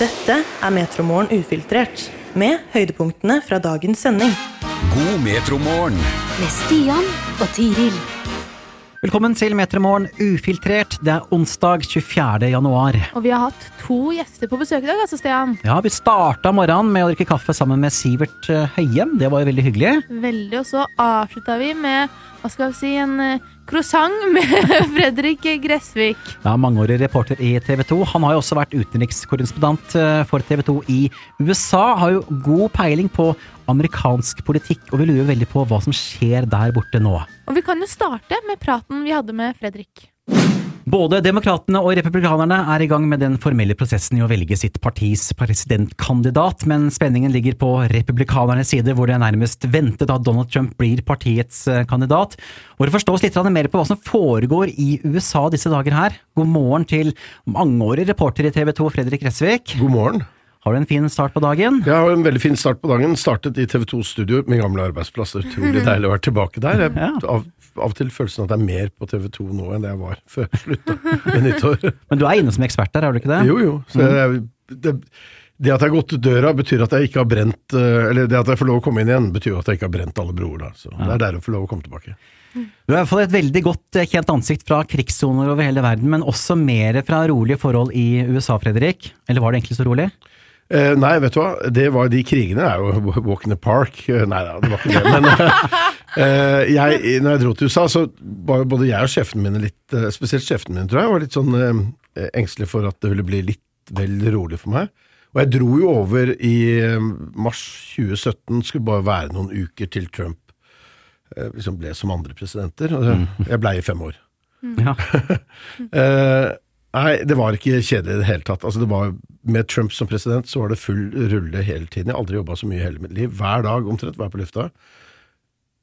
Dette er Metromorgen ufiltrert, med høydepunktene fra dagens sending. God metromorgen. Med Stian og Tiril. Velkommen til Metromorgen ufiltrert. Det er onsdag 24. januar. Og vi har hatt to gjester på besøk i dag, altså, Stian. Ja, vi starta morgenen med å drikke kaffe sammen med Sivert eh, Høyem. Det var jo veldig hyggelig. Veldig. Og så avslutta vi med hva skal vi si, en eh, croissant med Fredrik Gressvik. Ja, Mangeårig reporter i TV 2. Han har jo også vært utenrikskorrespondent eh, for TV 2 i USA. Har jo god peiling på amerikansk politikk, og vi lurer veldig på hva som skjer der borte nå. Og vi kan jo starte med praten vi hadde med Fredrik. Både demokratene og republikanerne er i gang med den formelle prosessen i å velge sitt partis presidentkandidat, men spenningen ligger på republikanernes side, hvor det er nærmest ventet at Donald Trump blir partiets eh, kandidat. For å forstå oss litt mer på hva som foregår i USA disse dager her, god morgen til mangeårig reporter i TV 2, Fredrik Gressvik. God morgen. Har du en fin start på dagen? Jeg har en veldig fin start på dagen. Startet i TV 2 Studio, min gamle arbeidsplass. Utrolig deilig å være tilbake der. Jeg, Ja. av, av og til følelsen at det er mer på TV 2 nå enn det jeg var før jeg slutta ved nyttår. Men du er inne som ekspert der, er du ikke det? Jo, jo. Så jeg, det, det at jeg har gått ut døra, betyr at jeg ikke har brent eh, Eller det at jeg får lov å komme inn igjen, betyr jo at jeg ikke har brent alle broer, da. Så det er deilig å få lov å komme tilbake. Du har fått et veldig godt eh, kjent ansikt fra krigssoner over hele verden, men også mer fra rolige forhold i USA, Fredrik. Eller var det egentlig så rolig? Eh, nei, vet du hva. Det var, de krigene er jo walk in the park. Eh, Nei da, det var ikke det. Men eh, jeg, når jeg dro til USA, så var både jeg og sjefen mine litt, eh, spesielt sjefen min, tror jeg, var litt sånn eh, engstelig for at det ville bli litt vel rolig for meg. Og jeg dro jo over i eh, mars 2017, skulle bare være noen uker til Trump eh, liksom ble som andre presidenter. Og jeg blei i fem år. Ja. Nei, det var ikke kjedelig i det hele tatt. Altså, det var, med Trump som president så var det full rulle hele tiden. Jeg har aldri jobba så mye i hele mitt liv. Hver dag omtrent var jeg på lufta.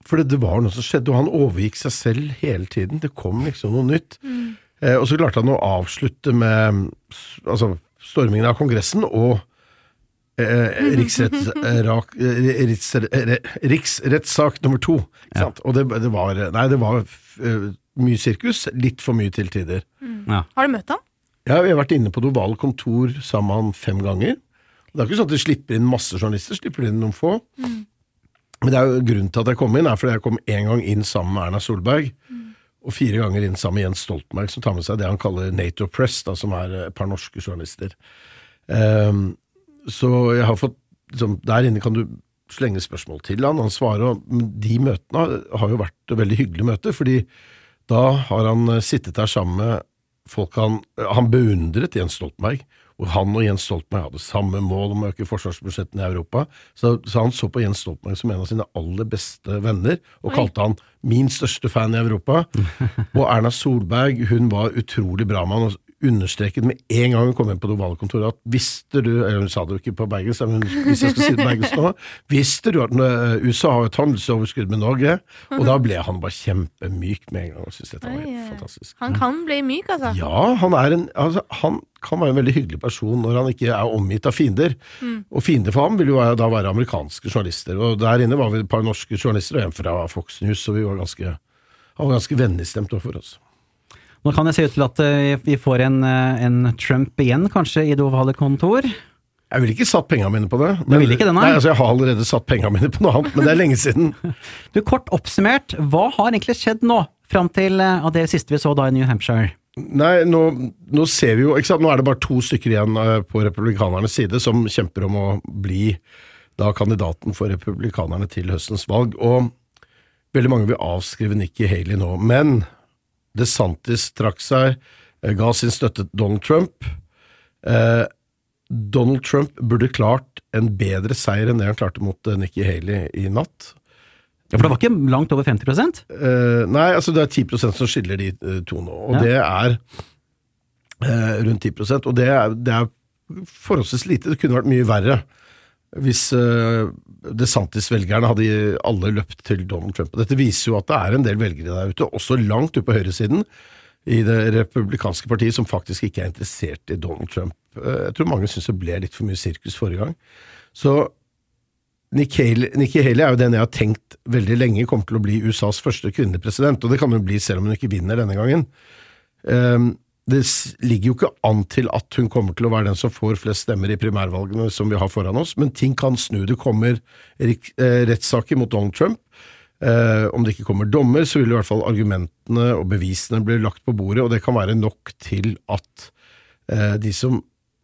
For det, det var noe som skjedde, og han overgikk seg selv hele tiden. Det kom liksom noe nytt. Eh, og så klarte han å avslutte med altså, stormingen av Kongressen og eh, riksrettssak eh, eh, eh, riksrettssak nummer to. Sant? Og det, det var Nei, det var mye sirkus. Litt for mye til tider. Ja. Har du møtt han? Ja, vi har vært inne på det ovale kontor sammen med han fem ganger. Det er ikke sånn at de slipper inn masse journalister, slipper inn noen få. Men det er jo grunnen til at jeg kom inn, er fordi jeg kom én gang inn sammen med Erna Solberg, og fire ganger inn sammen med Jens Stoltenberg, som tar med seg det han kaller NATO Press, da, som er et par norske journalister. Um, så jeg har fått liksom, Der inne kan du slenge spørsmål til han, han svarer, og de møtene har, har jo vært veldig hyggelige møter, fordi da har han eh, sittet der sammen med folk han, han beundret Jens Stoltenberg, og han og Jens Stoltenberg hadde samme mål om å øke forsvarsbudsjettene i Europa. Så, så han så på Jens Stoltenberg som en av sine aller beste venner, og kalte han min største fan i Europa. og Erna Solberg hun var utrolig bra med han, understreket med en gang hun kom inn på det ovale kontoret at visste du eller Hun sa det jo ikke på bergensk, men hvis jeg skal si det på bergensk nå Visste du at eh, USA har et handelsoverskudd med Norge? Og da ble han bare kjempemyk med en gang. og synes dette var helt fantastisk. Han kan bli myk, altså. Ja, han, er en, altså, han kan være en veldig hyggelig person når han ikke er omgitt av fiender. Og fiender for ham vil jo da være amerikanske journalister. Og der inne var vi et par norske journalister og en fra Fox News, så vi var ganske, han var ganske vennligstemt overfor oss. Nå kan det se ut til at eh, vi får en, eh, en Trump igjen, kanskje, i det ovale kontor. Jeg ville ikke satt pengene mine på det. ikke det, nei? nei altså, jeg har allerede satt pengene mine på noe annet, men det er lenge siden. Du, Kort oppsummert, hva har egentlig skjedd nå, fram til eh, av det siste vi så da i New Hampshire? Nei, nå, nå ser vi jo ikke sant? Nå er det bare to stykker igjen på republikanernes side som kjemper om å bli da kandidaten for republikanerne til høstens valg. Og veldig mange vil avskrive Nikki Haley nå. Men DeSantis trakk seg, eh, ga sin støtte til Donald Trump. Eh, Donald Trump burde klart en bedre seier enn det han klarte mot eh, Nikki Haley i natt. Ja, For det var ikke langt over 50 Eh, nei, altså det er 10% som skiller de eh, to nå, og Ja. det er eh, rundt 10% og det er, det er forholdsvis lite. Det kunne vært mye verre hvis uh, DeSantis-velgerne hadde alle løpt til Donald Trump. Dette viser jo at det er en del velgere der ute, også langt ute på høyresiden, i det republikanske partiet, som faktisk ikke er interessert i Donald Trump. Uh, jeg tror mange syns det ble litt for mye sirkus forrige gang. Så Nikki Haley, er jo den jeg har tenkt veldig lenge kommer til å bli USAs første kvinnepresident, og det kan hun bli selv om hun ikke vinner denne gangen. Ehm, det ligger jo ikke an til at hun kommer til å være den som får flest stemmer i primærvalgene som vi har foran oss, men ting kan snu. Det kommer eh, rettssaker mot Donald Trump. Eh, om det ikke kommer dommer, så vil i hvert fall argumentene og bevisene bli lagt på bordet, og det kan være nok til at eh, de som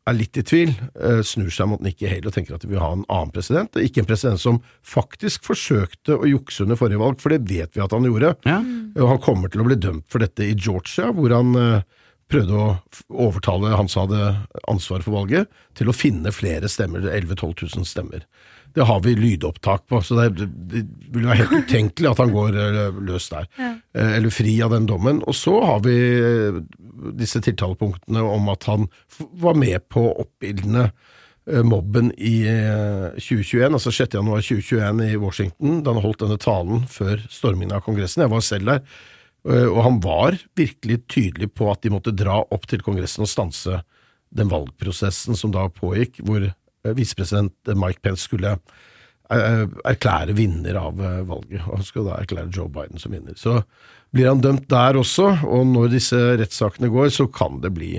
er litt i tvil, eh, snur seg mot Nikki Haley og tenker at de vil ha en annen president. Ikke en president som faktisk forsøkte å jukse under forrige valg, for det vet vi at han gjorde. Ja. Og han kommer til å bli dømt for dette i Georgia, hvor han eh, prøvde å overtale han som hadde ansvaret for valget, til å finne flere stemmer, 11 000-12 000 stemmer. Det har vi lydopptak på, så det, det, det vil være helt utenkelig at han går eh, løs der. Ja. Eller fri av den dommen. Og så har vi eh, disse tiltalepunktene om at han var med på å oppildne eh, mobben i eh, 2021, altså 6. januar 2021 i Washington, da han holdt denne talen før stormingen av Kongressen. Jeg var selv der. Eh, Og han var virkelig tydelig på at de måtte dra opp til Kongressen og stanse den valgprosessen som da pågikk, hvor eh, visepresident Mike Pence skulle eh, erklære vinner av valget, og han skulle da erklære Joe Biden som vinner. Så blir han dømt der også, og når disse rettssakene går, så kan det bli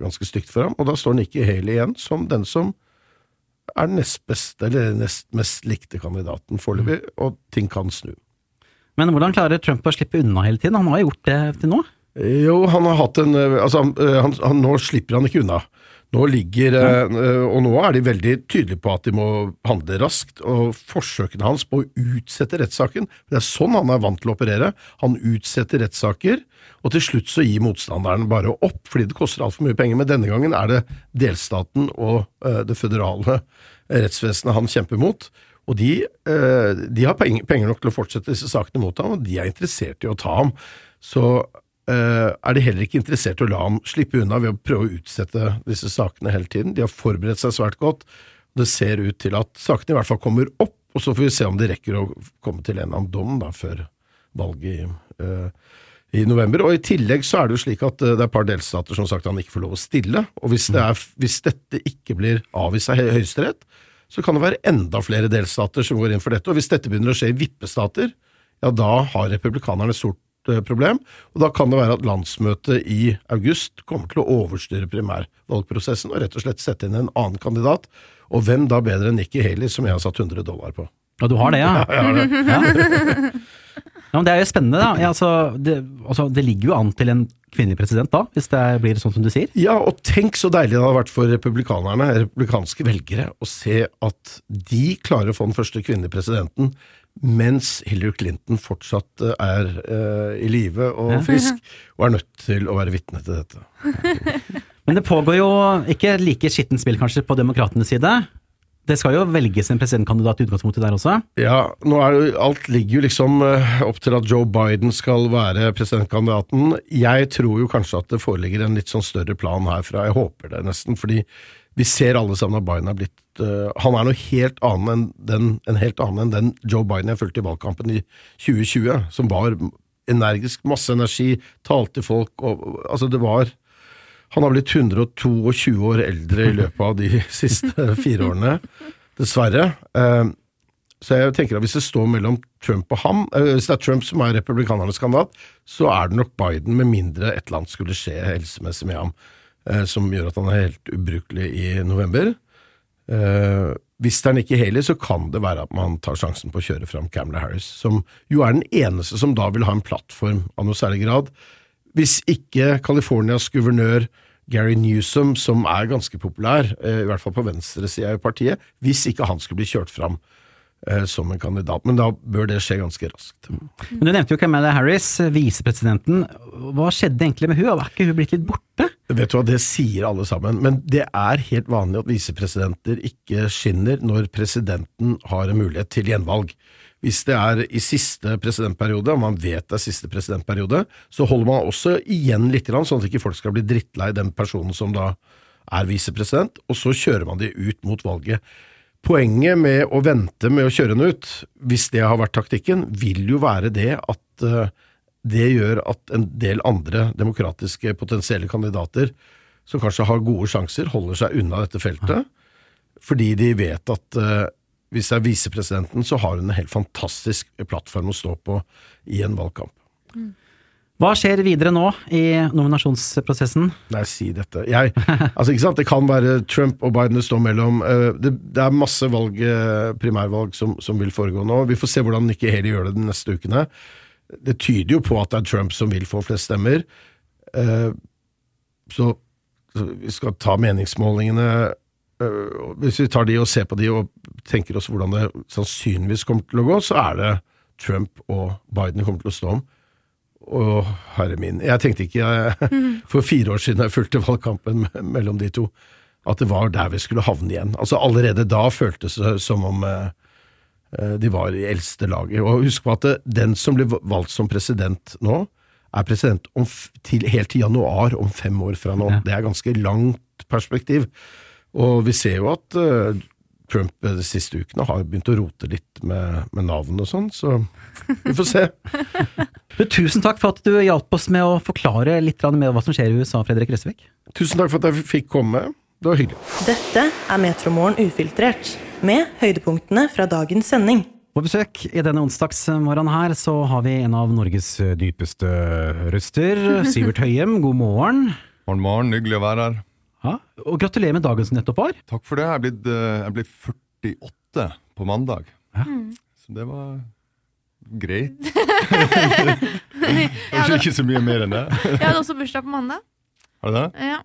ganske stygt for ham, og da står Nikki Haley igjen som den som er den nest beste, eller nest mest likte kandidaten foreløpig, og ting kan snu. Men hvordan klarer Trump å slippe unna hele tiden? Han har jo gjort det til nå. Jo, han har hatt en eh, Altså, han, eh, han, han, nå slipper han ikke unna. Nå ligger eh, Og nå er de veldig tydelige på at de må handle raskt, og forsøkene hans på å utsette rettssaken Det er sånn han er vant til å operere. Han utsetter rettssaker, og til slutt så gir motstanderen bare opp, fordi det koster altfor mye penger. Men denne gangen er det delstaten og det føderale rettsvesenet han kjemper mot. Og de, eh, de har penger, nok til å fortsette disse sakene mot ham, og de er interessert i å ta ham. Så eh, er de heller ikke interessert i å la ham slippe unna ved å prøve å utsette disse sakene hele tiden. De har forberedt seg svært godt. Det ser ut til at sakene i hvert fall kommer opp, og så får vi se om de rekker å komme til en eller annen dom da, før valget i, eh, i november. Og I tillegg så er det jo slik at det er et par delstater som sagt at han ikke får lov å stille. og Hvis, det er, hvis dette ikke blir avvist av Hø- Høyesterett, så kan det være enda flere delstater som går inn for dette. Og hvis dette begynner å skje i vippestater, ja da har republikanerne et stort eh, problem. Og da kan det være at landsmøtet i august kommer til å overstyre primærvalgprosessen og rett og slett sette inn en annen kandidat. Og hvem da bedre enn Nikki Haley, som jeg har satt 100 dollar på. Ja, du har det, ja? Jeg har det. Ja. ja, men det er jo spennende, da. Ja, altså, det, altså, det ligger jo an til en kvinnelig president da, hvis det blir sånn som du sier. Ja, og tenk så deilig det hadde vært for republikanerne, republikanske velgere, å se at de klarer å få den første kvinnelige presidenten, mens Hillary Clinton fortsatt eh, er uh, i live og frisk, og er nødt til å være vitne til dette. Men det pågår jo ikke like skittent spill kanskje på demokratenes side. Det skal jo velges en presidentkandidat i utgangspunktet der også. Ja, nå er jo, alt ligger jo liksom eh, opp til at Joe Biden skal være presidentkandidaten. Jeg tror jo kanskje at det foreligger en litt sånn større plan herfra, jeg håper det nesten, fordi vi ser alle sammen at Biden er blitt uh, Han er noe helt annet enn den, en helt annen enn den Joe Biden jeg fulgte i valgkampen i 2020, som var energisk, masse energi, talte folk og Altså, det var han har blitt 122 år eldre i løpet av de siste fire årene, dessverre. Eh, Så jeg tenker at hvis det står mellom Trump og ham, eh, hvis det er Trump som er republikanernes kandidat, så er det nok Biden, med mindre et eller annet skulle skje helsemessig med ham, eh, som gjør at han er helt ubrukelig i november. Hvis det er Nikki Haley, så kan det være at man tar sjansen på å kjøre fram Camela Harris, som jo er den eneste som da vil ha en plattform av noe særlig grad. Hvis ikke Californias guvernør Gary Newsom, som er ganske populær, eh, i hvert fall på venstresida i partiet, hvis ikke han skulle bli kjørt fram eh, som en kandidat. Men da bør det skje ganske raskt. Men Du nevnte jo Camilla Harris, visepresidenten. Hva skjedde egentlig med hun? Er ikke hun blitt litt borte? Vet du hva, det sier alle sammen, men det er helt vanlig at visepresidenter ikke skinner når presidenten har en mulighet til gjenvalg. Hvis det er i siste presidentperiode, og man vet det er siste presidentperiode, så holder man også igjen litt, sånn at ikke folk skal bli drittlei den personen som da er visepresident, og så kjører man de ut mot valget. Poenget med å vente med å kjøre den ut, hvis det har vært taktikken, vil jo være det at eh, det gjør at en del andre demokratiske potensielle kandidater som kanskje har gode sjanser, holder seg unna dette feltet, fordi de vet at eh, hvis det er visepresidenten, så har hun en helt fantastisk plattform å stå på i en valgkamp. Hva skjer videre nå i nominasjonsprosessen? Nei, si dette. Jeg, altså, ikke sant? Det kan være Trump og Biden det står mellom. Eh, Det, det er masse valg, eh, primærvalg som, som vil foregå nå. Vi får se hvordan Nikki Haley gjør det de neste ukene. Det tyder jo på at det er Trump som vil få flest stemmer. Eh, Så, så vi skal ta meningsmålingene Hvis vi tar de og ser på de og tenker oss hvordan det sannsynligvis kommer til å gå, så er det Trump og Biden kommer til å stå om. Å, herre min. Jeg tenkte ikke jeg, for fire år siden jeg fulgte valgkampen mellom de to, at det var der vi skulle havne igjen. Altså Allerede da føltes det som om eh, eh, de var i eldste laget. Og husk på at det, den som blir valgt som president nå, er president om, til, helt til januar om fem år fra nå. Ja. Det er ganske langt perspektiv. Og vi ser jo at eh, Trump eh, de siste ukene har begynt å rote litt med, med navn og sånn, så vi får se. Tusen takk for at du hjalp oss med å forklare litt med mer hva som skjer i USA, Fredrik Røsvik. Tusen takk for at jeg fikk komme. Det var hyggelig. Dette er Metromorgen ufiltrert, med høydepunktene fra dagens sending. På besøk i denne onsdagsmorgenen her, så har vi en av Norges dypeste røster, Sivert Høyem. God morgen. Morgen, morgen. Hyggelig å være her. Ja, og gratulerer med dagen som nettopp var. Takk for det. Jeg er blitt, eh, jeg ble 48 på mandag. Ja. Så det var greit. Kanskje ikke så mye mer enn det. Jeg hadde også bursdag på mandag, Har du det? ja.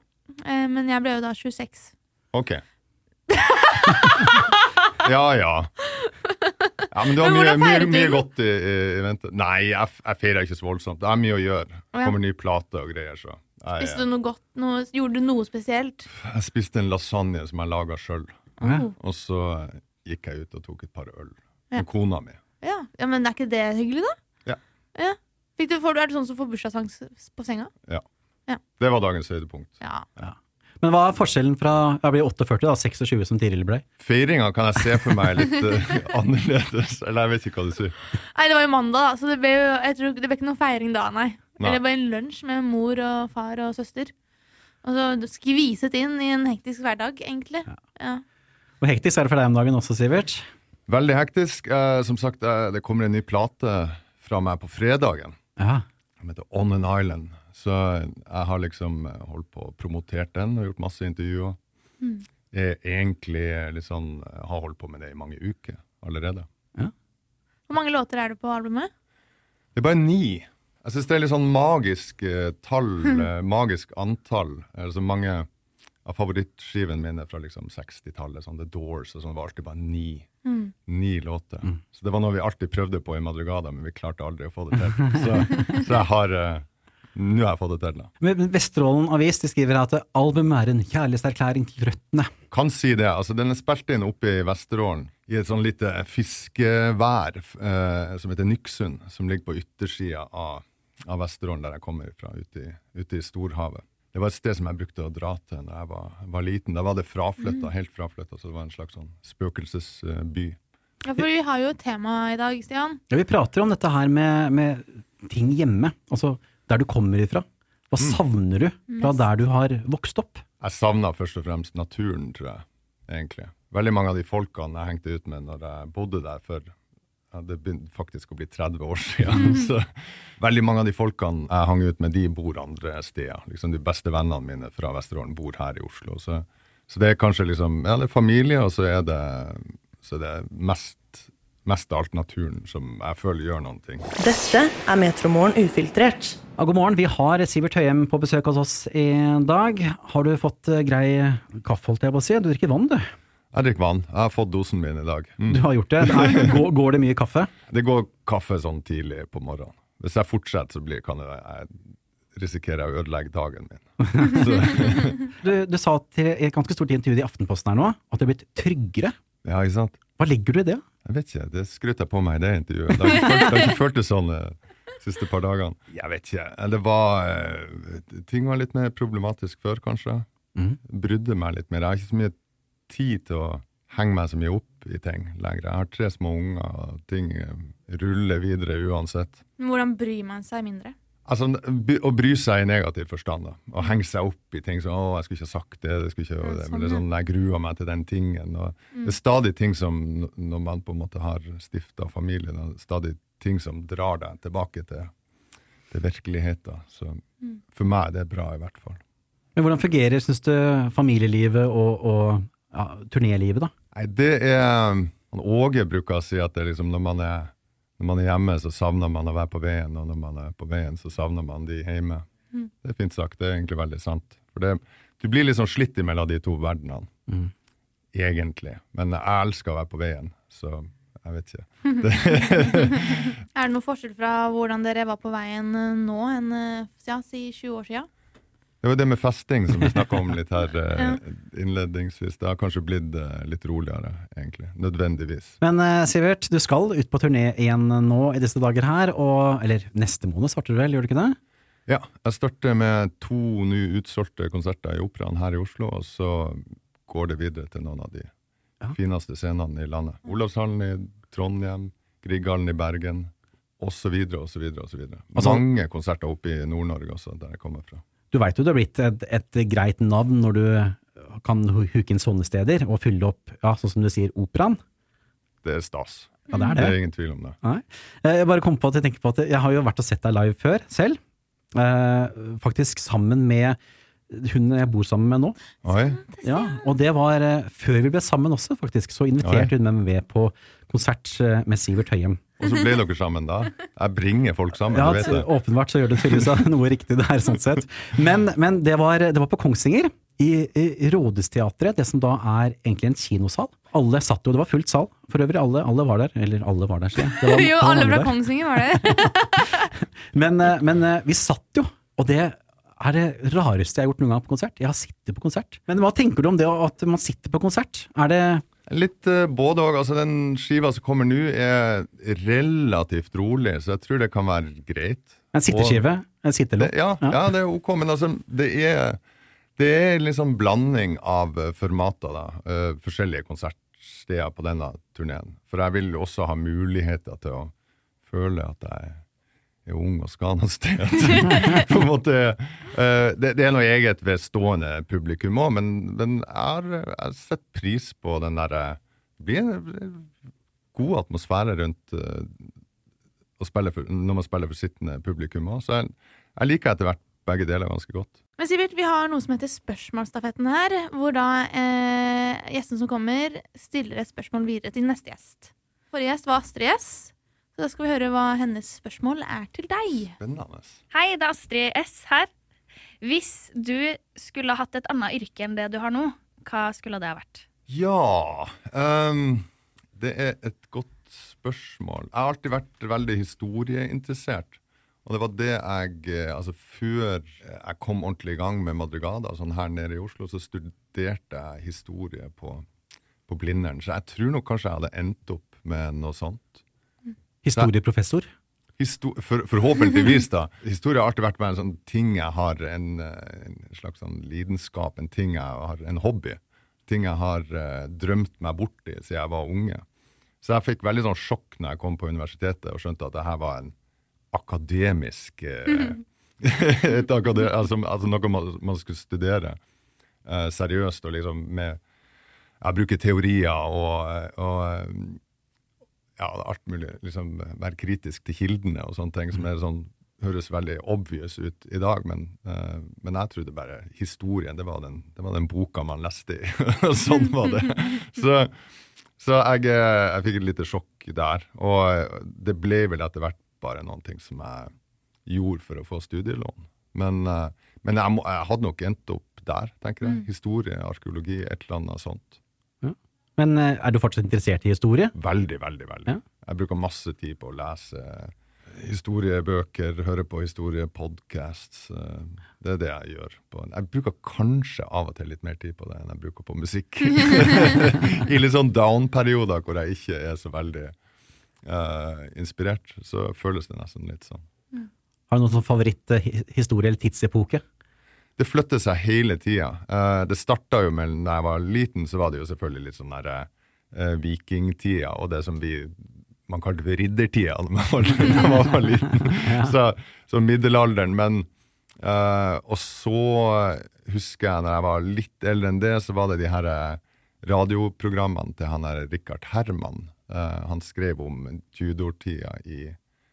Eh, men jeg ble jo da 26. Ok. Ja, ja. Ja, Men du har mye, mye, mye godt i, i, vente. Nei, jeg, jeg feirer ikke så voldsomt. Det er mye å gjøre. Kommer ny plate og greier, så Spiste du noe godt? Noe, gjorde du noe spesielt? jeg spiste en lasagne som jeg laga sjøl, Ja. Oh. og så gikk jeg ut og tok et par øl Ja. med kona mi. Ja. ja, men er ikke det hyggelig, da? Ja. ja. Fikk du, får, du- er du sånn som får bursdagssang på senga? Ja. Det var dagens høydepunkt. Ja. Men hva er forskjellen fra jeg blir 48, da, 26 som Tiril ble? Feiringa kan jeg se for meg litt uh, annerledes. Eller jeg vet ikke hva du sier. Nei, det var jo mandag, da, så det ble jo jeg tror, det ble ikke noe feiring da, nei. Nei. Eller bare en lunsj med mor og far og søster. Og så skviset inn i en hektisk hverdag, egentlig. Ja. Hvor hektisk er det for deg om dagen også, Sivert? Veldig hektisk. Eh, som sagt, eh, det kommer en ny plate fra meg på fredagen. Ja. Den heter On an Island. Så jeg har liksom eh, holdt på og promotert den og gjort masse intervjuer. Jeg egentlig eh, har holdt på med det i mange uker allerede. Hvor mange låter er det på albumet? Det er bare ni. Jeg syns det er litt sånn magisk eh, tall, eh, magisk antall. Altså mange av favorittskivene mine fra liksom 60-tallet, sånn The Doors og sånn, var alltid bare ni. Ni låter. Så det var noe vi alltid prøvde på i Madrugada, men vi klarte aldri å få det til. Så, så jeg har eh, Nå har jeg fått det til. da. Men Vesterålen Avis de skriver at albumet er en kjærlighetserklæring til røttene. Kan si det. altså Den er spilt inn oppe i Vesterålen, i et sånn lite fiskevær eh, som heter Nyksund, som ligger på yttersida av, av Vesterålen, der jeg kommer fra, ute i, ute i storhavet. Det var et sted som jeg brukte å dra til da jeg var, var liten. Da var det fraflytta, helt fraflytta, så det var en slags sånn spøkelsesby. Ja, for vi har jo et tema i dag, Stian. Ja, Vi prater om dette her med, med ting hjemme, altså der du kommer ifra. Hva savner du fra der du har vokst opp? Jeg savna først og fremst naturen, tror jeg, egentlig. Veldig mange av de folkene jeg hengte ut med når jeg bodde der for ja, det begynte faktisk å bli 30 år siden. Så veldig mange av de folkene jeg hang ut med, de bor andre steder. Liksom De beste vennene mine fra Vesterålen bor her i Oslo. Så, så det er kanskje liksom Ja, det er familie, og så er det, så det er mest, mest av alt naturen som jeg føler gjør noen ting. Dette er Metromorgen ufiltrert. Ja, god morgen, vi har Sivert Høyem på besøk hos oss i dag. Har du fått eh, grei kaffe, holdt jeg på å si? Du drikker vann, du. Jeg drikker vann. Jeg har fått dosen min i dag. Mm. Du har gjort det. det er, går, går det mye kaffe? Det går kaffe sånn tidlig på morgenen. Hvis jeg fortsetter, så blir, kan jeg, jeg risikerer jeg å ødelegge dagen min. Du, du sa til et ganske stort intervju i Aftenposten her nå at du er blitt tryggere. ja, ikke sant? Hva legger du i det? Jeg vet ikke, det skrøt jeg på meg i det intervjuet. Det har ikke det ikke føltes sånn de siste par dagene. Jeg vet ikke. Det var eh, Ting var litt mer problematisk før, kanskje. Mm. Brydde meg litt mer. Jeg har ikke så mye tid til å henge meg så mye opp i ting lenger. Jeg har tre små unger, og ting ruller videre uansett. Hvordan bryr man seg mindre? Altså, Å bry seg i negativ forstand. da. Å henge seg opp i ting som 'Å, jeg skulle ikke ha sagt det', det skulle ikke, Ja, det, sånn, men det er sånn, jeg gruer meg til den tingen. Og Det er stadig ting som, når man på en måte har stifta familie, da, stadig ting som drar deg tilbake til, det er virkeligheten. Så for meg er det bra, i hvert fall. Men hvordan fungerer, syns du, familielivet og, og ja, turnélivet, da? Nei, det er Åge bruker å si at det er liksom når man er, når man er hjemme, så savner man å være på veien, og når man er på veien, så savner man de hjemme. Det er fint sagt. Det er egentlig veldig sant. For det, du blir liksom slitt imellom de to verdenene, egentlig. Men jeg elsker å være på veien, så jeg vet ikke. Er det noe forskjell fra hvordan dere var på veien eh, nå enn eh, ja, si 20 år siden? Det var det med festing som vi snakka om litt her eh, innledningsvis. Det har kanskje blitt eh, litt roligere, egentlig. Nødvendigvis. Men eh, Sivert, du skal ut på turné igjen nå i disse dager her, og Eller neste måned starter du vel, gjør du ikke det? Ja, jeg starter med to nå utsolgte konserter i Operaen her i Oslo, og så går det videre til noen av de Ja. fineste scenene i landet. Olavshallen i Trondheim, Grieghallen i Bergen, osv., osv., osv. Mange konserter oppe i Nord-Norge også, der jeg kommer fra. Du veit jo du har blitt et, et greit navn når du kan hu- huke inn sånne steder, og fylle opp, ja, sånn som du sier, operaen. Det er stas. Ja, det er Det det. er ingen tvil om det. Nei. Eh, Jeg bare kom på at jeg tenker på at jeg har jo vært og sett deg live før, selv. Eh, faktisk sammen med hun jeg bor sammen med nå. Oi, Ja, og det var eh, før vi ble sammen også, faktisk. Så inviterte hun meg med på konsert med Sivert Høyem. Og så ble dere sammen da? Jeg bringer folk sammen, Ja, du vet det. åpenbart så gjør det tydeligvis noe riktig der, sånn sett. Men, men det, var, det var på Kongsvinger, i, i Rådhusteatret, det som da er egentlig en kinosal. Alle satt jo, det var fullt sal. For øvrig, alle, alle var der. Eller alle var der, sier jeg. Jo, alle fra. Kongsvinger var der. Men, eh, men eh, vi satt jo, og det er det rareste jeg har gjort noen gang på konsert. Jeg har sittet på konsert. Men hva tenker du om det at man sitter på konsert? Er det Litt uh, både òg. Altså, den skiva som kommer nå, er relativt rolig, så jeg tror det kan være greit. en sitteskive? En sittelåt? ja, ja, det er ok, men altså, det er, det er liksom blanding av eh, formater, da. Uh, forskjellige konsertsteder på denne turneen. For jeg vil også ha muligheter til å føle at jeg er ung og skal noe sted. på en måte, uh, det, det er noe eget ved stående publikum òg, men, men har, jeg har sett pris på den derre Det blir en god atmosfære rundt uh, for, når man spiller for sittende publikum òg. Så jeg, jeg liker etter hvert begge deler ganske godt. Men Sivert, vi har noe som heter Spørsmålsstafetten her, hvor da eh, gjesten som kommer, stiller et spørsmål videre til neste gjest. Forrige gjest var Astrid S, så da skal vi høre hva hennes spørsmål er til deg. Spennende. Hei, det er Astrid S her. Hvis du skulle hatt et annet yrke enn det du har nå, hva skulle det ha vært? Ja um, Det er et godt spørsmål. Jeg har alltid vært veldig historieinteressert. Og det var det jeg eh, Altså, før jeg kom ordentlig i gang med Madrigada, sånn her nede i Oslo, så studerte jeg historie på, på Blindern. Så jeg tror nok kanskje jeg hadde endt opp med noe sånt. Historieprofessor? Histo for, forhåpentligvis, da. Historie har alltid vært bare en sånn ting jeg har, en, en slags sånn lidenskap, en ting jeg har, en hobby. Ting jeg har uh, drømt meg borti siden jeg var unge. Så jeg fikk veldig sånn sjokk når jeg kom på universitetet og skjønte at det her var en akademisk uh, et akade altså, altså noe man, man skulle studere uh, seriøst og liksom med Jeg bruker teorier og, og ja, alt mulig. Liksom være kritisk til kildene og sånne ting som er sånn, høres veldig obvious ut i dag, men, uh, men jeg trodde bare historien, det var den, det var den boka man leste i. sånn var det. Så, så jeg, eh, jeg fikk et lite sjokk der. Og eh, det ble vel etter hvert bare noen ting som jeg gjorde for å få studielån. Men, uh, men jeg, må, jeg hadde nok endt opp der, tenker jeg. Historie, arkeologi, et eller annet sånt. Men eh, er du fortsatt interessert i historie? Veldig, veldig. veldig. Ja. Jeg bruker masse tid på å lese historiebøker, høre på historiepodcasts. eh, Det er det jeg gjør. På. Jeg bruker kanskje av og til litt mer tid på det enn jeg bruker på musikk. I litt sånn down-perioder hvor jeg ikke er så veldig uh, inspirert, så føles det nesten litt sånn. Har du noen sånn favoritthistorie eller tidsepoke? Det flytter seg hele tida. Uh, det starta jo med da jeg var liten, så var det jo selvfølgelig litt sånn der uh, vikingtida og det som vi man kalte for riddertida da man var, da man var liten. så, så middelalderen. Men uh, Og så husker jeg når jeg var litt eldre enn det, så var det de her eh, radioprogrammene til han der Richard Herman. Eh, han skrev om Tudor-tida i,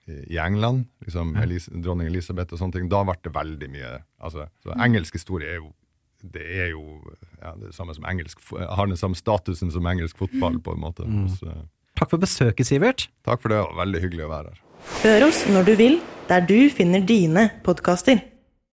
i England, liksom Elis dronning Elisabeth og sånne ting, da ble det veldig mye altså, Så engelsk historie er jo det er jo ja, det samme som engelsk har den samme statusen som engelsk fotball, på en måte. Så, Takk for besøket, Sivert. takk for det, og veldig hyggelig å være her. Hør oss når du vil, der du finner dine podkaster.